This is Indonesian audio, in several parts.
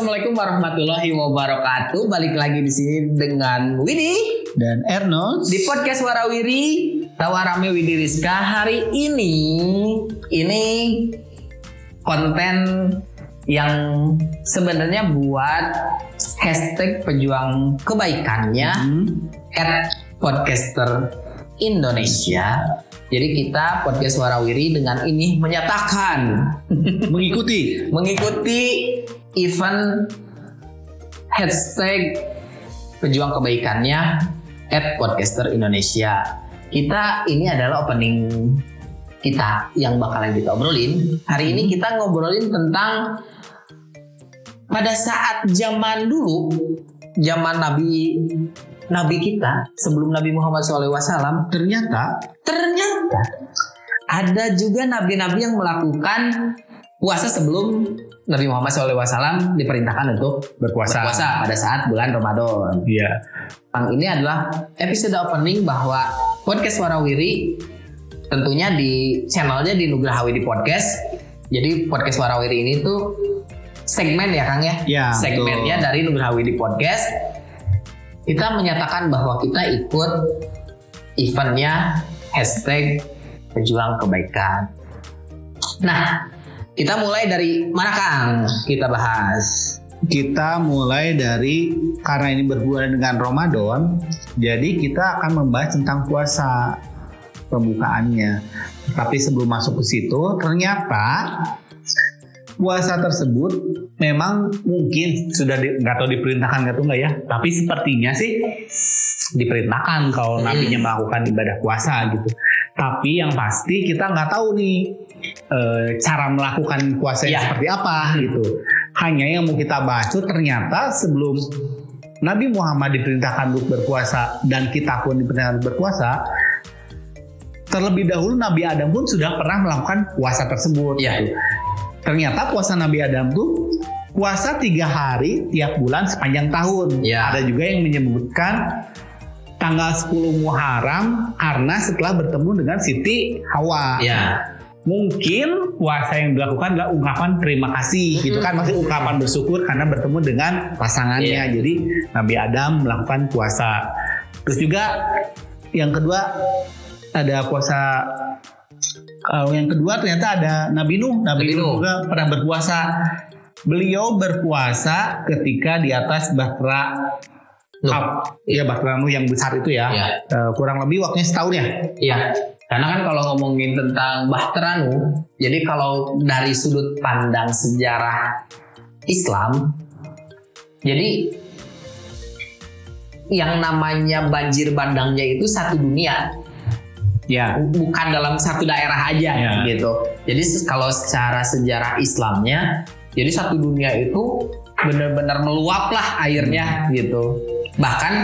Assalamualaikum warahmatullahi wabarakatuh. Balik lagi di sini dengan Widi dan Erno di podcast Warawiri Tawarame Widi Rizka. Hari ini ini konten yang sebenarnya buat hashtag pejuang kebaikannya Hmm. at podcaster Indonesia. Jadi kita podcast Warawiri dengan ini menyatakan mengikuti mengikuti event hashtag pejuang kebaikannya at podcaster Indonesia. Kita ini adalah opening kita yang bakalan kita obrolin. Hari ini kita ngobrolin tentang pada saat zaman dulu, zaman Nabi Nabi kita sebelum Nabi Muhammad SAW ternyata ternyata ada juga nabi-nabi yang melakukan puasa sebelum Nabi Muhammad SAW diperintahkan untuk berpuasa. berpuasa pada saat bulan Ramadan. Iya. Yang ini adalah episode opening bahwa podcast Warawiri tentunya di channelnya di Nugraha Widi Podcast. Jadi podcast Warawiri ini tuh segmen ya Kang ya? Ya, Segmennya betul. dari Nugraha Widi Podcast. Kita menyatakan bahwa kita ikut eventnya hashtag pejuang kebaikan. Nah, kita mulai dari mana Kang? Kita bahas. Kita mulai dari karena ini berhubungan dengan Ramadan, jadi kita akan membahas tentang puasa pembukaannya. Tapi sebelum masuk ke situ, ternyata puasa tersebut memang mungkin sudah di, nggak tahu diperintahkan atau enggak ya. Tapi sepertinya sih diperintahkan kalau Hmm. nabinya melakukan ibadah puasa gitu. Tapi yang pasti kita nggak tahu nih eh, cara melakukan puasa Ya. seperti apa gitu. Hanya yang mau kita bahas itu ternyata sebelum Nabi Muhammad diperintahkan untuk berpuasa dan kita pun diperintahkan untuk berpuasa, terlebih dahulu Nabi Adam pun sudah pernah melakukan puasa tersebut. Iya. gitu. Ternyata puasa Nabi Adam tuh puasa tiga hari tiap bulan sepanjang tahun. Iya. Ada juga yang menyebutkan tanggal 10 Muharram karena setelah bertemu dengan Siti Hawa. Ya. Mungkin puasa yang dilakukan adalah ungkapan terima kasih gitu kan masih ungkapan bersyukur karena bertemu dengan pasangannya. Iya. Jadi Nabi Adam melakukan puasa. Terus juga yang kedua ada puasa kalau yang kedua ternyata ada Nabi Nuh. Nabi, Nabi Nuh juga pernah berpuasa. Beliau berpuasa ketika di atas Bahtera Nuh. Iya Bahtera Nuh yang besar itu ya. Iya. Eh, kurang lebih waktunya setahun ya. Iya, karena kan kalau ngomongin tentang Bahtera Nuh, jadi kalau dari sudut pandang sejarah Islam, jadi yang namanya banjir bandangnya itu satu dunia, Ya. bukan dalam satu daerah aja Ya. gitu. Jadi kalau secara sejarah Islamnya, jadi satu dunia itu benar-benar meluap lah airnya gitu. Bahkan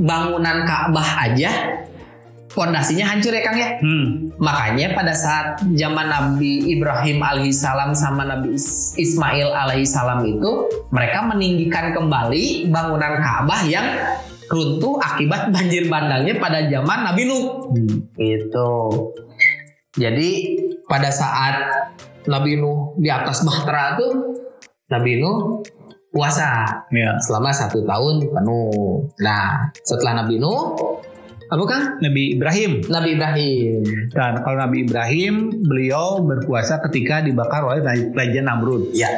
bangunan Ka'bah aja pondasinya hancur ya Kang ya. Hmm. Makanya pada saat zaman Nabi Ibrahim alaihissalam sama Nabi Is- Ismail alaihissalam itu mereka meninggikan kembali bangunan Ka'bah yang runtuh akibat banjir bandangnya pada zaman Nabi Nuh. Hmm. Gitu. Jadi pada saat Nabi Nuh di atas bahtera tuh Nabi Nuh puasa Ya. selama satu tahun penuh. Nah setelah Nabi Nuh apa Kang? Nabi Ibrahim. Nabi Ibrahim. Dan kalau Nabi Ibrahim, beliau berpuasa ketika dibakar oleh Raja Namrud. Ya.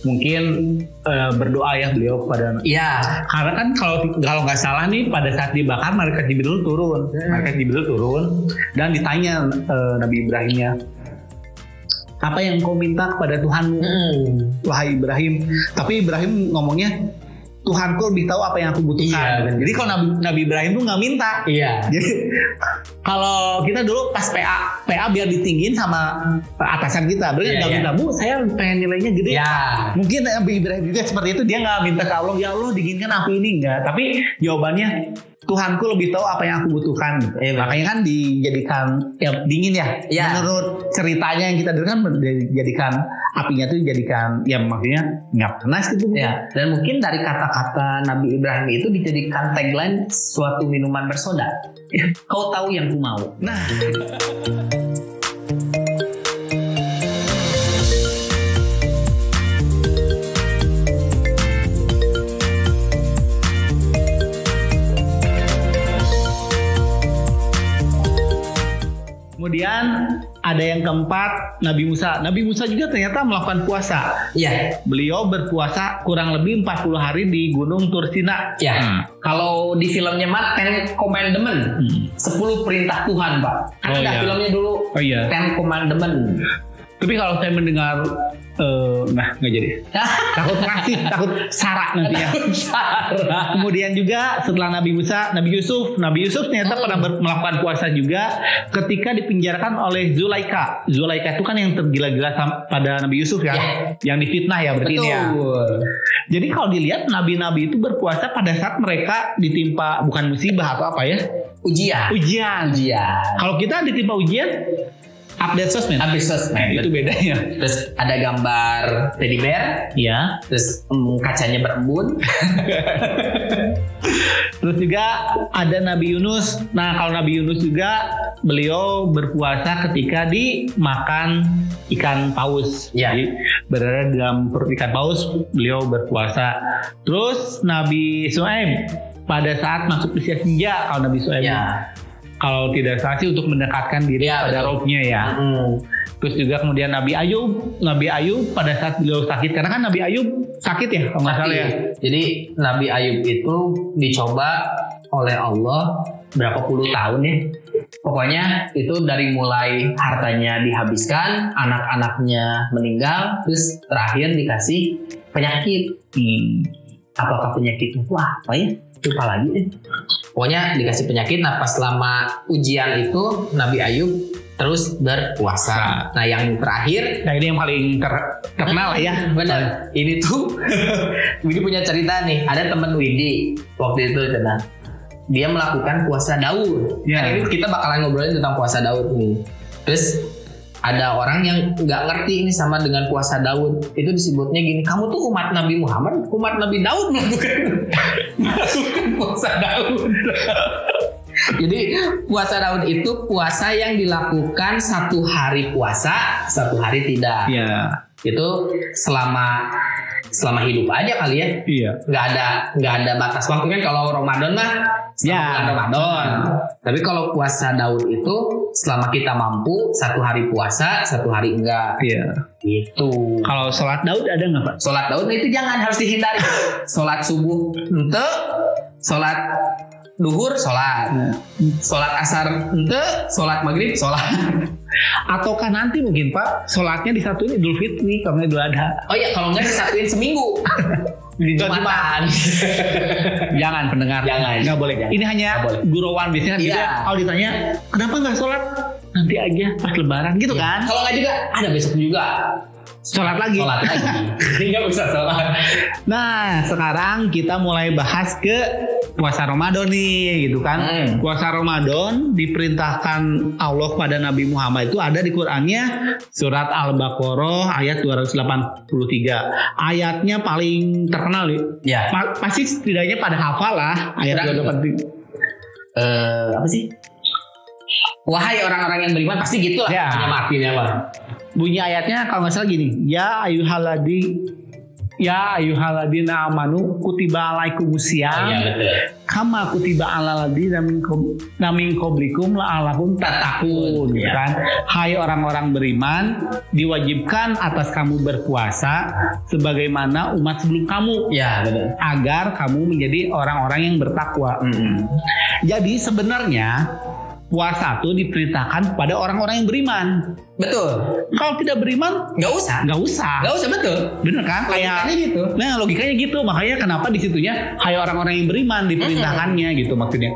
Mungkin eh, berdoa ya beliau kepada Iya. karena kan kalau kalau nggak salah nih pada saat dibakar malaikat Jibril turun, Hmm. malaikat Jibril turun dan ditanya eh, Nabi Ibrahimnya apa yang kau minta kepada Tuhanmu Hmm. wahai Ibrahim tapi Ibrahim ngomongnya Tuhanku lebih tahu apa yang aku butuhkan Iya. jadi kalau Nabi, Nabi Ibrahim tuh nggak minta Iya. jadi kalau kita dulu pas PA PA biar ditinggiin sama atasan kita, berarti Iya, nggak iya. minta bu, saya pengen nilainya gede. Ya. Mungkin Nabi Ibrahim juga seperti itu dia nggak minta ke Allah, ya Allah dinginkan api ini enggak. Tapi jawabannya Tuhanku lebih tahu apa yang aku butuhkan. Iya, benar. Makanya kan dijadikan ya dingin ya. Iya. Menurut ceritanya yang kita dengar kan dijadikan apinya tuh dijadikan ya maksudnya nggak panas gitu. Ya, dan mungkin dari kata-kata Nabi Ibrahim itu dijadikan tagline suatu minuman bersoda. Kau tahu yang ku mau. Nah, Kemudian ada yang keempat Nabi Musa. Nabi Musa juga ternyata melakukan puasa. Iya. Beliau berpuasa kurang lebih 40 hari di Gunung Tursina. Ya. Hmm. Kalau di filmnya mah Ten Commandment, Hmm. 10 perintah Tuhan, Pak. Kan Oh, ada iya. filmnya dulu Oh iya. Ten Commandment. Tapi kalau saya mendengar eh, nah nggak jadi. Takut ngasih, takut sarak nanti ya. Kemudian juga setelah Nabi Musa, Nabi Yusuf, Nabi Yusuf ternyata Hmm. pernah ber- melakukan puasa juga ketika dipenjarakan oleh Zulaika. Zulaika itu kan yang tergila-gila pada Nabi Yusuf ya, yang difitnah ya berarti ini ya. Betul. Jadi kalau dilihat nabi-nabi itu berpuasa pada saat mereka ditimpa bukan musibah atau apa ya, Ujian. ujian. Ujian. Kalau kita ditimpa ujian, update sosmed. Habis sosmed. Itu bedanya. Terus ada gambar teddy bear, Ya. terus mm, kacanya berembun. Terus juga ada Nabi Yunus. Nah, kalau Nabi Yunus juga beliau berpuasa ketika dimakan ikan paus. Ya. Jadi berada dalam perut ikan paus, beliau berpuasa. Terus Nabi Suhaib pada saat masuk usia senja kalau Nabi Suhaib. ya. Kalau tidak salah sih untuk mendekatkan diri Ya, pada rohnya ya. Mm. Terus juga kemudian Nabi Ayub, Nabi Ayub pada saat beliau sakit karena kan Nabi Ayub sakit ya kalau nggak salah ya. Jadi Nabi Ayub itu dicoba oleh Allah berapa puluh tahun ya. Pokoknya itu dari mulai hartanya dihabiskan, anak-anaknya meninggal, terus terakhir dikasih penyakit. Hmm. Apakah penyakit itu apa ya? Lupa lagi deh. Pokoknya dikasih penyakit. Nah pas selama ujian itu Nabi Ayub terus berpuasa. Nah yang terakhir Nah ini yang paling ter- terkenal ya. Benar. Ini tuh Widi punya cerita nih. Ada teman Widi waktu itu tenang. Dia melakukan puasa Daud. Ya. Kan ini kita bakalan ngobrolin tentang puasa Daud nih. Terus ada orang yang nggak ngerti ini sama dengan puasa Daud. Itu disebutnya gini. Kamu tuh umat Nabi Muhammad, umat Nabi Daud melakukan puasa Daud. Jadi puasa Daud itu puasa yang dilakukan satu hari puasa, satu hari tidak Iya. itu selama selama hidup aja kali ya Iya. nggak ada nggak ada batas waktu kan kalau Ramadan mah Ya. Ramadan tapi kalau puasa Daud itu selama kita mampu satu hari puasa satu hari enggak. Iya. gitu. Kalau sholat Daud ada nggak pak? sholat Daud itu jangan harus dihindari. Sholat subuh ente. Sholat duhur sholat. Sholat asar ente. Sholat maghrib sholat. Ataukah nanti mungkin pak sholatnya disatuin Idul Fitri kalau Idul Adha? oh iya kalau nggak disatuin seminggu di Jumatan Jangan pendengar. Jangan. Nggak boleh. Jangan. Ini hanya boleh. gurauan biasanya kan Iya. gitu ya. Kalau ditanya kenapa nggak sholat nanti aja pas Lebaran gitu kan? Kalau nggak juga ada besok juga. Sholat lagi. Sholat lagi. Jadi nggak usah sholat. Nah, sekarang kita mulai bahas ke puasa Ramadan nih, gitu kan. Hmm. Puasa Ramadan diperintahkan Allah pada Nabi Muhammad itu ada di Qur'annya surat Al-Baqarah ayat 283. Ayatnya paling terkenal nih. Ya. Pa- pasti setidaknya pada hafal lah ayat Berapa? 283. Eh apa sih? Wahai orang-orang yang beriman pasti gitu lah. Ya. Artinya mah. Bunyi ayatnya kalau nggak salah gini, ya ayuhaladi Ya ayuhaladina amanu kutiba alaikumusiyam Iya betul. kama kutiba ala ladina min qob- na min qablikum la'allakum tattaqun gitu Ya. kan hai orang-orang beriman diwajibkan atas kamu berpuasa sebagaimana umat sebelum kamu Ya betul. agar kamu menjadi orang-orang yang bertakwa Mm-mm. jadi sebenarnya puasa itu diperintahkan pada orang-orang yang beriman Betul. kalau tidak beriman Nggak usah. nggak usah Nggak usah betul. bener kan kayak Logikanya gitu. Nah logikanya gitu makanya kenapa di situnya hai orang-orang yang beriman diperintahkannya gitu maksudnya.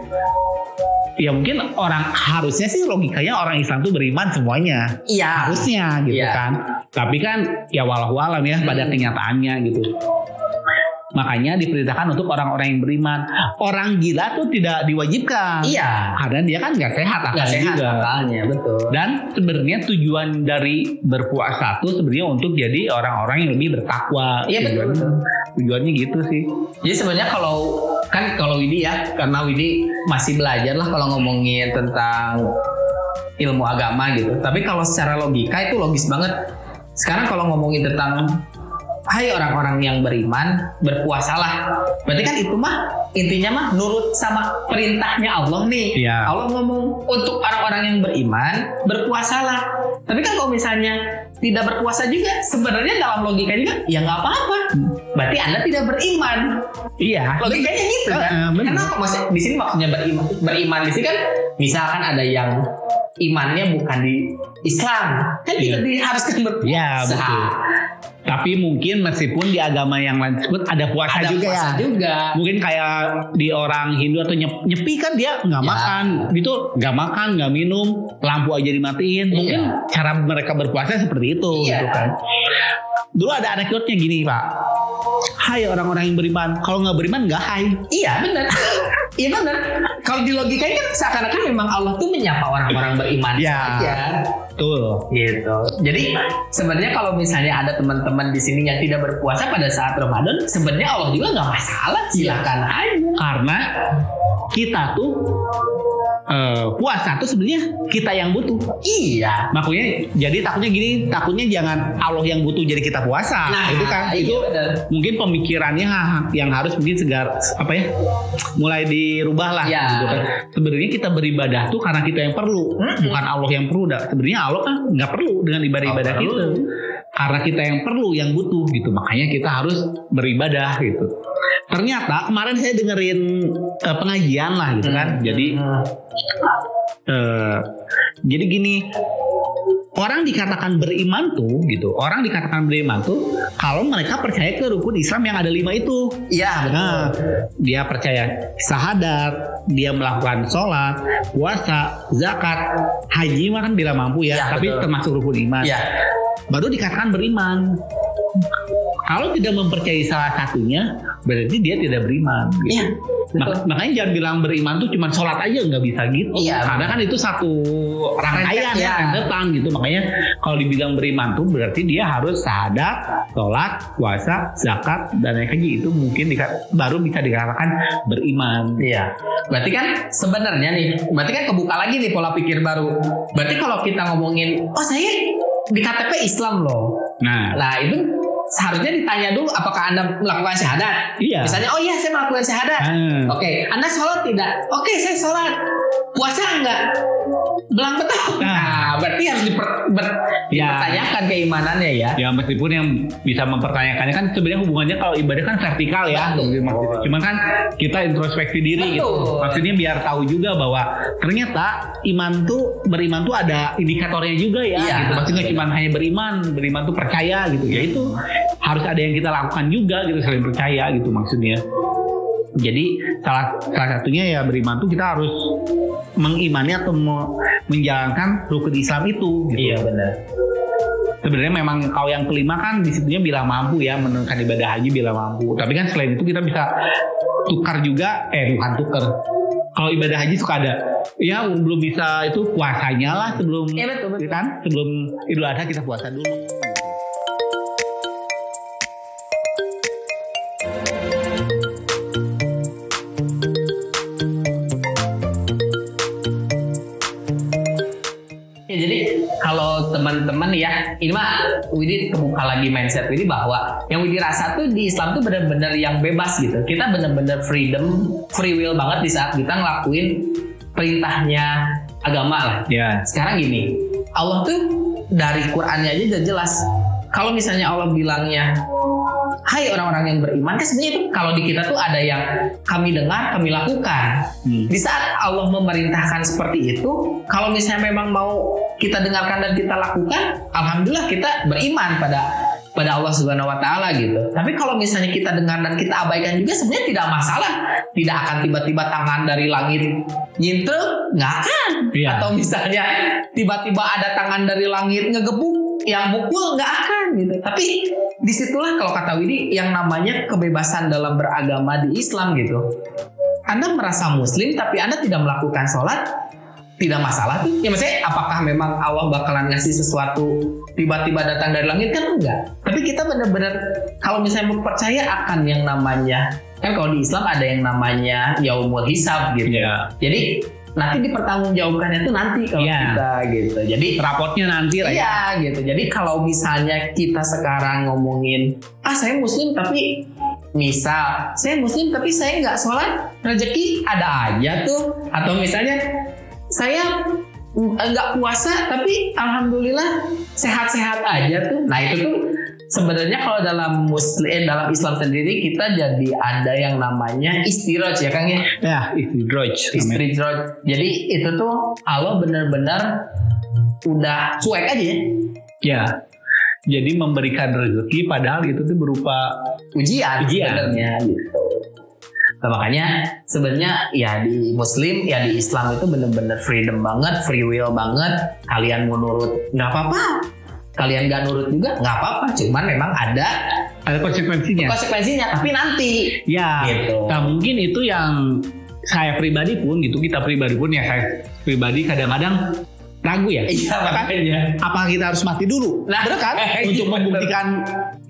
Ya mungkin orang harusnya sih logikanya orang Islam tuh beriman semuanya Iya. harusnya gitu Iya. kan. Tapi kan ya walau alam ya pada Hmm. kenyataannya gitu. Makanya diperintahkan untuk orang-orang yang beriman. Orang gila tuh tidak diwajibkan. Iya. Karena dia kan nggak sehat akalnya sehat juga. akalnya betul. Dan sebenarnya tujuan dari berpuasa itu sebenarnya untuk jadi orang-orang yang lebih bertakwa. Iya, betul. Tujuannya- Tujuannya gitu sih. Jadi sebenarnya kalau kan kalau Widi ya, karena Widi masih belajar lah kalau ngomongin tentang ilmu agama gitu. Tapi kalau secara logika itu logis banget. Sekarang kalau ngomongin tentang hai orang-orang yang beriman berpuasalah. Berarti kan itu mah intinya mah nurut sama perintahnya Allah nih. Iya. Allah ngomong untuk orang-orang yang beriman berpuasalah. Tapi kan kalau misalnya tidak berpuasa juga sebenarnya dalam logika juga ya nggak apa-apa. Berarti anda tidak beriman. Iya. Logikanya gitu kan. Bener. Kenapa maksud di sini maksudnya beriman? Beriman di sini kan misalkan ada yang imannya bukan di Islam kan tidak diharuskan berpuasa. Iya, betul. Tapi mungkin meskipun di agama yang lain tersebut ada puasa Ada juga puasa ya. juga. Mungkin kayak di orang Hindu atau nyep- nyepi kan dia nggak Ya. makan, gitu nggak makan, nggak minum, lampu aja dimatiin. Mungkin cara mereka berpuasa seperti itu, Iya. gitu kan. Dulu ada anekdotnya gini pak. Hai orang-orang yang beriman, kalau nggak beriman nggak hai. Iya benar. Iya benar. Kalau di logikanya kan seakan-akan memang Allah tuh menyapa orang-orang beriman Ya. saja. Betul. Gitu. Jadi sebenarnya kalau misalnya ada teman-teman di sini yang tidak berpuasa pada saat Ramadan, sebenarnya Allah juga nggak masalah. Silakan aja. Karena kita tuh eh, puasa tuh sebenarnya kita yang butuh. Iya. Makanya jadi takutnya gini, takutnya jangan Allah yang butuh jadi kita puasa. Nah, itu kan iya, itu benar. mungkin pemikirannya yang harus mungkin segar apa ya? mulai dirubah lah Ya. gitu kan. Sebenarnya kita beribadah tuh karena kita yang perlu, Mm-mm. bukan Allah yang perlu. Dah. Sebenarnya Allah kan nggak perlu dengan ibadah-ibadah perlu. Karena kita yang perlu, yang butuh gitu. Makanya kita harus beribadah gitu. Ternyata kemarin saya dengerin eh, pengajian lah gitu kan. Jadi Hmm. Eh, jadi gini, orang dikatakan beriman tuh gitu. Orang dikatakan beriman tuh kalau mereka percaya ke rukun Islam yang ada lima itu. Iya. Nah, dia percaya syahadat, dia melakukan sholat, puasa, zakat, haji mah kan bila mampu ya, Ya, tapi betul. termasuk rukun iman. Iya. Baru dikatakan beriman. Kalau tidak mempercayai salah satunya, berarti dia tidak beriman. gitu. Iya. Mak- makanya jangan bilang beriman tuh cuma sholat aja nggak bisa gitu. Iya. Karena kan itu satu rangkaian ya, ya. rentetan gitu. Makanya kalau dibilang beriman tuh berarti dia harus syahadat, sholat, puasa, zakat dan yang kayak gitu mungkin baru bisa dikatakan beriman. Iya. Berarti kan sebenarnya nih, berarti kan kebuka lagi nih pola pikir baru. Berarti kalau kita ngomongin, oh saya di KTP Islam loh. Nah, Nah itu seharusnya ditanya dulu apakah anda melakukan syahadat. iya. Misalnya, oh iya saya melakukan syahadat. Ah. Oke, anda sholat tidak? Oke, saya sholat. Puasa enggak? Belang betul. Nah. Nah, berarti harus diper, ber- Ya. dipertanyakan keimanannya ya. Ya meskipun yang bisa mempertanyakannya kan sebenarnya hubungannya kalau ibadah kan vertikal ya. Betul. Cuman kan kita introspeksi diri gitu. Betul. Maksudnya biar tahu juga bahwa ternyata iman tuh beriman tuh ada indikatornya juga ya. Iya. gitu. Maksudnya cuma hanya beriman, beriman tuh percaya gitu. Ya itu harus ada yang kita lakukan juga gitu selain percaya gitu maksudnya. Jadi salah salah satunya ya beriman tuh kita harus mengimani atau me- menjalankan rukun Islam itu. Gitu Iya benar. sebenarnya memang kalau yang kelima kan di situnya bila mampu ya menunaikan ibadah haji bila mampu tapi kan selain itu kita bisa tukar juga eh bukan tukar kalau ibadah haji suka ada ya belum bisa itu puasanya lah sebelum Iya, betul, betul. kan sebelum idul adha kita puasa dulu teman-teman ya, ini mah Widi kebuka lagi mindset Widi bahwa yang Widi rasa tuh di Islam tuh benar-benar yang bebas gitu. Kita benar-benar freedom, free will banget di saat kita ngelakuin perintahnya agama lah. ya Sekarang gini, Allah tuh dari Qur'annya aja udah jelas. Kalau misalnya Allah bilangnya, Hai orang-orang yang beriman, kan sebenarnya itu kalau di kita tuh ada yang kami dengar, kami lakukan. Hmm. Di saat Allah memerintahkan seperti itu, kalau misalnya memang mau kita dengarkan dan kita lakukan, alhamdulillah kita beriman pada pada Allah Subhanahu wa taala gitu. Tapi kalau misalnya kita dengar dan kita abaikan juga sebenarnya tidak masalah. Tidak akan tiba-tiba tangan dari langit nyintel, nggak akan. Iya. Atau misalnya tiba-tiba ada tangan dari langit ngegebuk yang mukul nggak akan gitu. Tapi di situlah kalau kata Widi yang namanya kebebasan dalam beragama di Islam gitu. Anda merasa muslim tapi Anda tidak melakukan sholat tidak masalah tuh. Ya maksudnya apakah memang Allah bakalan ngasih sesuatu tiba-tiba datang dari langit kan enggak. Tapi kita benar-benar kalau misalnya mau percaya akan yang namanya kan kalau di Islam ada yang namanya yaumul hisab gitu. ya Jadi nanti dipertanggungjawabkannya tuh nanti kalau Iya. kita gitu. Jadi Rapotnya nanti lah ya. Iya gitu. Jadi kalau misalnya kita sekarang ngomongin, ah saya muslim tapi misal saya muslim tapi saya nggak sholat, rezeki ada aja tuh. Atau misalnya saya nggak puasa tapi alhamdulillah sehat-sehat aja tuh. Nah itu tuh sebenarnya kalau dalam muslim eh, dalam Islam sendiri kita jadi ada yang namanya istiraj ya Kang ya. Ya, istidroj. namanya. Istiraj. Jadi itu tuh Allah benar-benar udah cuek aja ya. Ya. Jadi memberikan rezeki padahal itu tuh berupa ujian, Ujian. sebenarnya gitu. Nah, makanya sebenarnya ya di Muslim ya di Islam itu bener-bener freedom banget, free will banget. Kalian mau nurut nggak apa-apa, kalian nggak nurut juga nggak apa-apa. Cuman memang ada ada konsekuensinya. konsekuensinya, tapi nanti Ya. gitu. Nah mungkin itu yang saya pribadi pun gitu kita pribadi pun ya saya pribadi kadang-kadang ragu ya. Iya makanya. Apa kita harus mati dulu? Nah, Bener kan? iya, Untuk membuktikan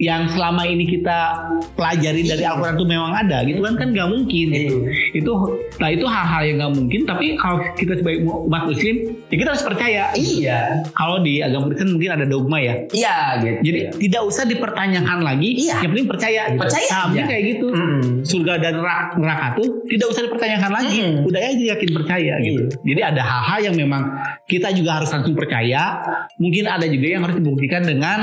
yang selama ini kita pelajari dari Iya. Al-Quran itu memang ada gitu kan kan nggak mungkin gitu. Itu nah itu hal-hal yang nggak mungkin tapi kalau kita sebagai umat muslim ya kita harus percaya. Iya, Kalau di agama Kristen mungkin ada dogma ya. iya gitu. Jadi tidak usah dipertanyakan lagi, Iya. yang penting percaya. Gitu. Percaya Nah, aja. kayak gitu. Mm. Surga dan neraka, neraka tuh tidak usah dipertanyakan lagi, Mm. udah aja yakin percaya gitu. Iya. Jadi ada hal-hal yang memang kita juga harus langsung percaya. Mungkin ada juga yang harus dibuktikan dengan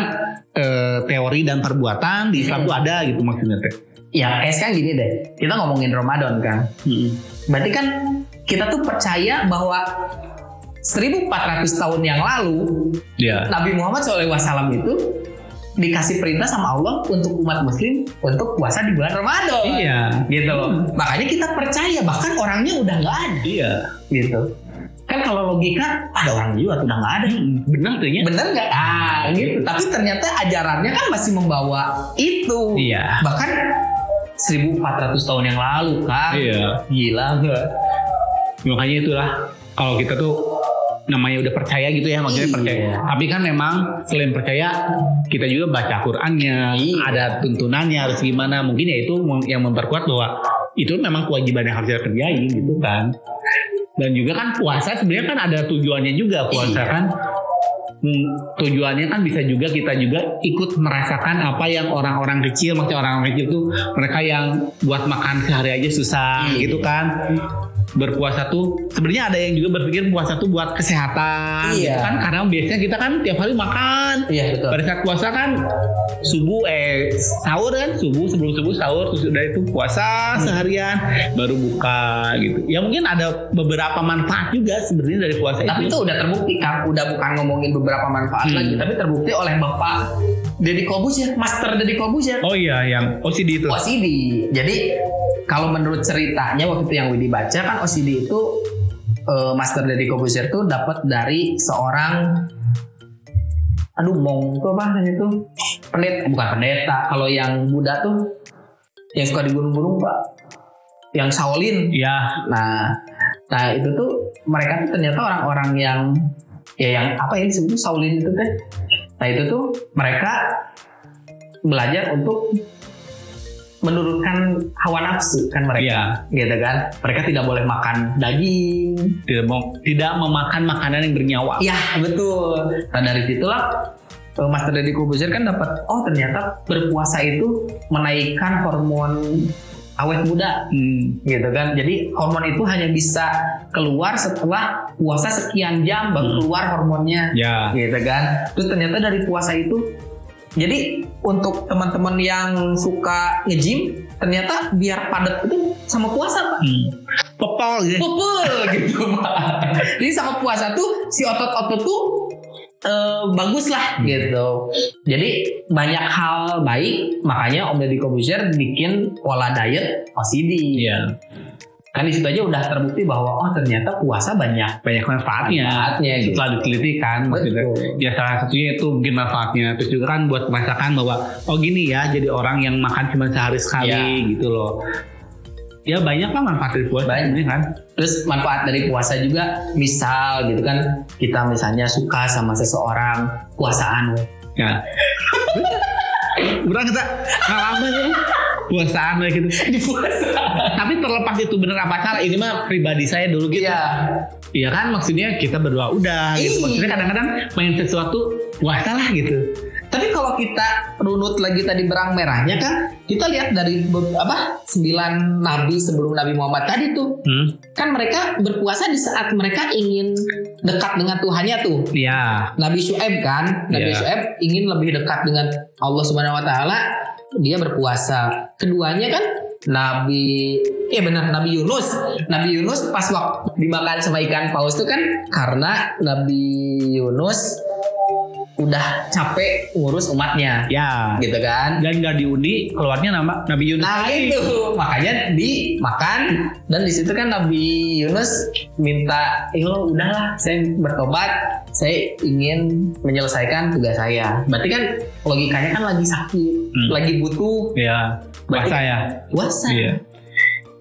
eh, teori dan perbuatan di Islam tuh ada gitu maksudnya teh. Ya kayak sekarang gini deh, kita ngomongin Ramadan kan. Berarti kan kita tuh percaya bahwa 1400 tahun yang lalu Ya. Nabi Muhammad SAW itu dikasih perintah sama Allah untuk umat muslim untuk puasa di bulan Ramadan. Iya. Gitu loh. Makanya kita percaya bahkan orangnya udah nggak ada Iya. gitu. Kan kalau logika ada orang juga udah nggak ada. Benar tuh ya. Bener nggak? Ah gitu. Tapi ternyata ajarannya kan masih membawa itu. Iya. Bahkan 1400 tahun yang lalu kan. Iya. Gila nggak? Makanya itulah kalau kita tuh namanya udah percaya gitu ya maksudnya Iya. percaya. Tapi kan memang selain percaya kita juga baca Qur'annya, Iya. ada tuntunannya harus gimana. Mungkin ya itu yang memperkuat bahwa itu memang kewajiban yang harus kita kerjain gitu kan. Dan juga kan puasa sebenarnya kan ada tujuannya juga puasa Iya. kan. Hmm, tujuannya kan bisa juga kita juga ikut merasakan apa yang orang-orang kecil maksudnya orang-orang kecil tuh mereka yang buat makan sehari aja susah Iya. gitu kan berpuasa tuh sebenarnya ada yang juga berpikir puasa tuh buat kesehatan Iya. gitu kan karena biasanya kita kan tiap hari makan Iya betul. pada saat puasa kan subuh eh sahur kan subuh sebelum subuh sahur terus udah itu puasa seharian baru buka gitu ya mungkin ada beberapa manfaat juga sebenarnya dari puasa Tapi itu itu udah terbukti kan, udah bukan ngomongin beberapa manfaat Hmm. lagi, tapi terbukti oleh Bapak Deddy Kobusier, Master Deddy Kobusier. oh iya yang OCD itu OCD. Jadi kalau menurut ceritanya waktu itu yang Widi baca kan OCD itu eh, Master Deddy Kobusier tuh dapat dari seorang aduh mong itu apa namanya itu pendeta bukan pendeta kalau yang Buddha tuh yang suka di gunung-gunung pak. Yang Shaolin. Ya Nah, nah itu tuh mereka tuh ternyata orang-orang yang ya yang apa ya disebutnya Shaolin itu teh. Nah itu tuh mereka belajar untuk menurunkan hawa nafsu kan mereka, ya gitu kan? Mereka tidak boleh makan daging. tidak mau tidak memakan makanan yang bernyawa Ya betul. Nah dari situlah eh, Master Deddy Corbuzier kan dapat oh ternyata berpuasa itu menaikkan hormon awet muda Hmm. gitu kan. Jadi hormon itu hanya bisa keluar setelah puasa sekian jam baru Hmm. keluar hormonnya, ya gitu kan. Terus ternyata dari puasa itu, jadi untuk teman-teman yang suka nge-gym, ternyata biar padat itu sama puasa pak. hmm. popol gitu Pupul gitu pak. Jadi sama puasa tuh si otot-otot tuh eh, bagus lah gitu. Jadi banyak hal baik, makanya Om Deddy Corbuzier bikin pola diet OCD. Iya. Kan di situ aja udah terbukti bahwa oh ternyata puasa banyak. Banyak manfaatnya. Manfaatnya, gitu. setelah diteliti kan maksudnya. Ya salah satunya itu mungkin manfaatnya. Terus juga kan buat merasakan bahwa oh gini ya jadi orang yang makan cuma sehari sekali Ya. gitu loh. Ya banyak lah manfaat dari puasa Banyak. kan. Terus manfaat dari puasa juga misal gitu kan kita misalnya suka sama seseorang puasaan. Ya. Berang kita ngalamin ya puasaan lah gitu. di puasa. Tapi terlepas itu bener apa salah, ini mah pribadi saya dulu gitu. Iya. Iya kan maksudnya kita berdua udah gitu. Iya. Maksudnya kadang-kadang main sesuatu puasa lah gitu. Tapi kalau kita runut lagi tadi berang merahnya kan, kita lihat dari apa sembilan nabi sebelum Nabi Muhammad tadi tuh, Hmm. kan mereka berpuasa di saat mereka ingin dekat dengan Tuhannya tuh. Iya. Nabi Syuaib kan, Nabi. Syuaib ingin lebih dekat dengan Allah Subhanahu Wa Taala, dia berpuasa. Keduanya kan Nabi, eh benar Nabi Yunus. Nabi Yunus pas waktu dimakan sama ikan paus itu kan karena Nabi Yunus udah capek ngurus umatnya, Ya. gitu kan? Dan nggak diundi keluarnya nama Nabi Yunus. Nah itu makanya dimakan dan di situ kan Nabi Yunus minta, eh lo udahlah saya bertobat, saya ingin menyelesaikan tugas saya. Berarti kan logikanya kan lagi sakit, Hmm. lagi butuh Iya. Puasa ya. puasa. Iya.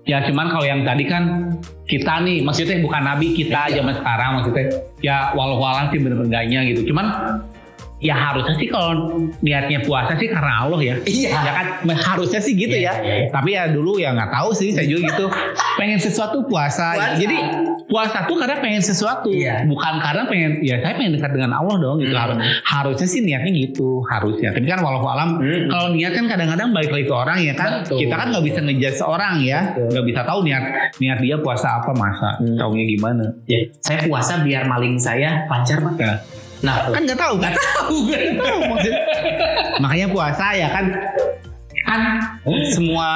Ya cuman kalau yang tadi kan kita nih maksudnya bukan nabi kita Iya. zaman sekarang maksudnya ya walau walau sih bener enggaknya gitu. Cuman ya harusnya sih kalau niatnya puasa sih karena Allah ya. Iya. Ya kan harusnya sih gitu Iya, ya. iya, iya. Tapi ya dulu ya nggak tahu sih saya juga gitu. pengen sesuatu puasa. Puasa. Jadi puasa tuh karena pengen sesuatu, Iya. bukan karena pengen ya saya pengen dekat dengan Allah dong gitu. Hmm. Har- Harusnya sih niatnya gitu, harusnya. Tapi kan walau alam Hmm. kalau niat kan kadang-kadang balik lagi ke orang ya kan. Betul. Kita kan nggak bisa ngejudge orang ya, nggak bisa tahu niat niat dia puasa apa masa, Hmm. taunya gimana. Ya, saya puasa biar maling saya lancar pak. Ya. Nah, Kan nggak tahu kan? tahu kan? tahu maksudnya. Makanya puasa ya kan kan semua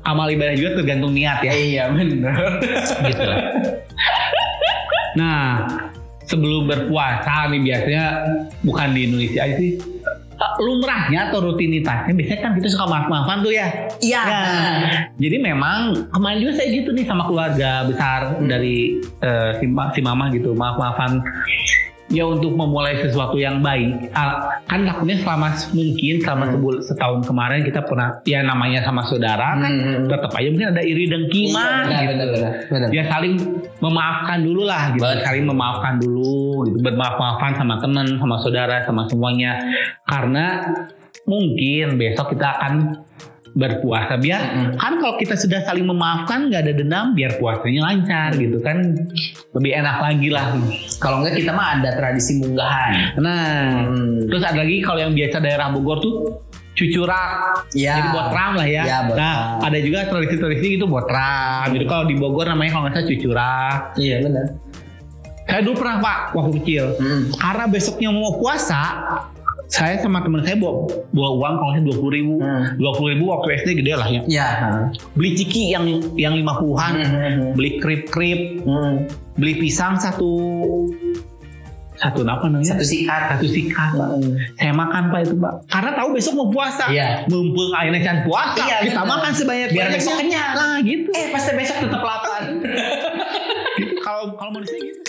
amal ibadah juga tergantung niat ya. Iya benar. gitu lah. Nah, sebelum berpuasa nih biasanya bukan di Indonesia aja sih. Lumrahnya atau rutinitasnya biasanya kan kita suka maaf-maafan tuh ya. Iya. Nah, jadi memang kemarin juga saya gitu nih sama keluarga besar dari eh, si, si mama gitu maaf-maafan ya untuk memulai sesuatu yang baik Ah, kan takutnya selama mungkin selama Hmm. sebul- setahun kemarin kita pernah ya namanya sama saudara kan Hmm. tetap aja mungkin ada iri dengki mah Benar, gitu. benar, ya saling memaafkan dulu lah gitu saling memaafkan dulu gitu bermaaf-maafan sama teman sama saudara sama semuanya karena mungkin besok kita akan berpuasa biar Mm-mm. kan kalau kita sudah saling memaafkan nggak ada dendam biar puasanya lancar gitu kan lebih enak lagi lah Kalau enggak kita mah ada tradisi munggahan. nah Hmm. terus ada lagi kalau yang biasa daerah Bogor tuh cucurak Ya. jadi botram lah ya, Ya, botram. nah ada juga tradisi-tradisi itu botram jadi kalau di Bogor namanya kalau nggak salah cucurak Iya benar. saya dulu pernah pak waktu kecil Hmm. karena besoknya mau puasa saya sama teman saya bawa, bawa uang kalau saya dua puluh ribu Hmm. dua puluh ribu waktu SD gede lah ya Ya. beli ciki yang yang lima puluhan Hmm. beli krip krip Hmm. beli pisang satu satu apa namanya Satu sikat. satu sikat saya makan pak itu pak karena tahu besok mau puasa Iya. mumpung akhirnya can puasa Iya, kita bener. makan sebanyak Biar besok kenyang. nah gitu Eh pasti besok tetap lapar. Gitu. kalau kalau manusia gitu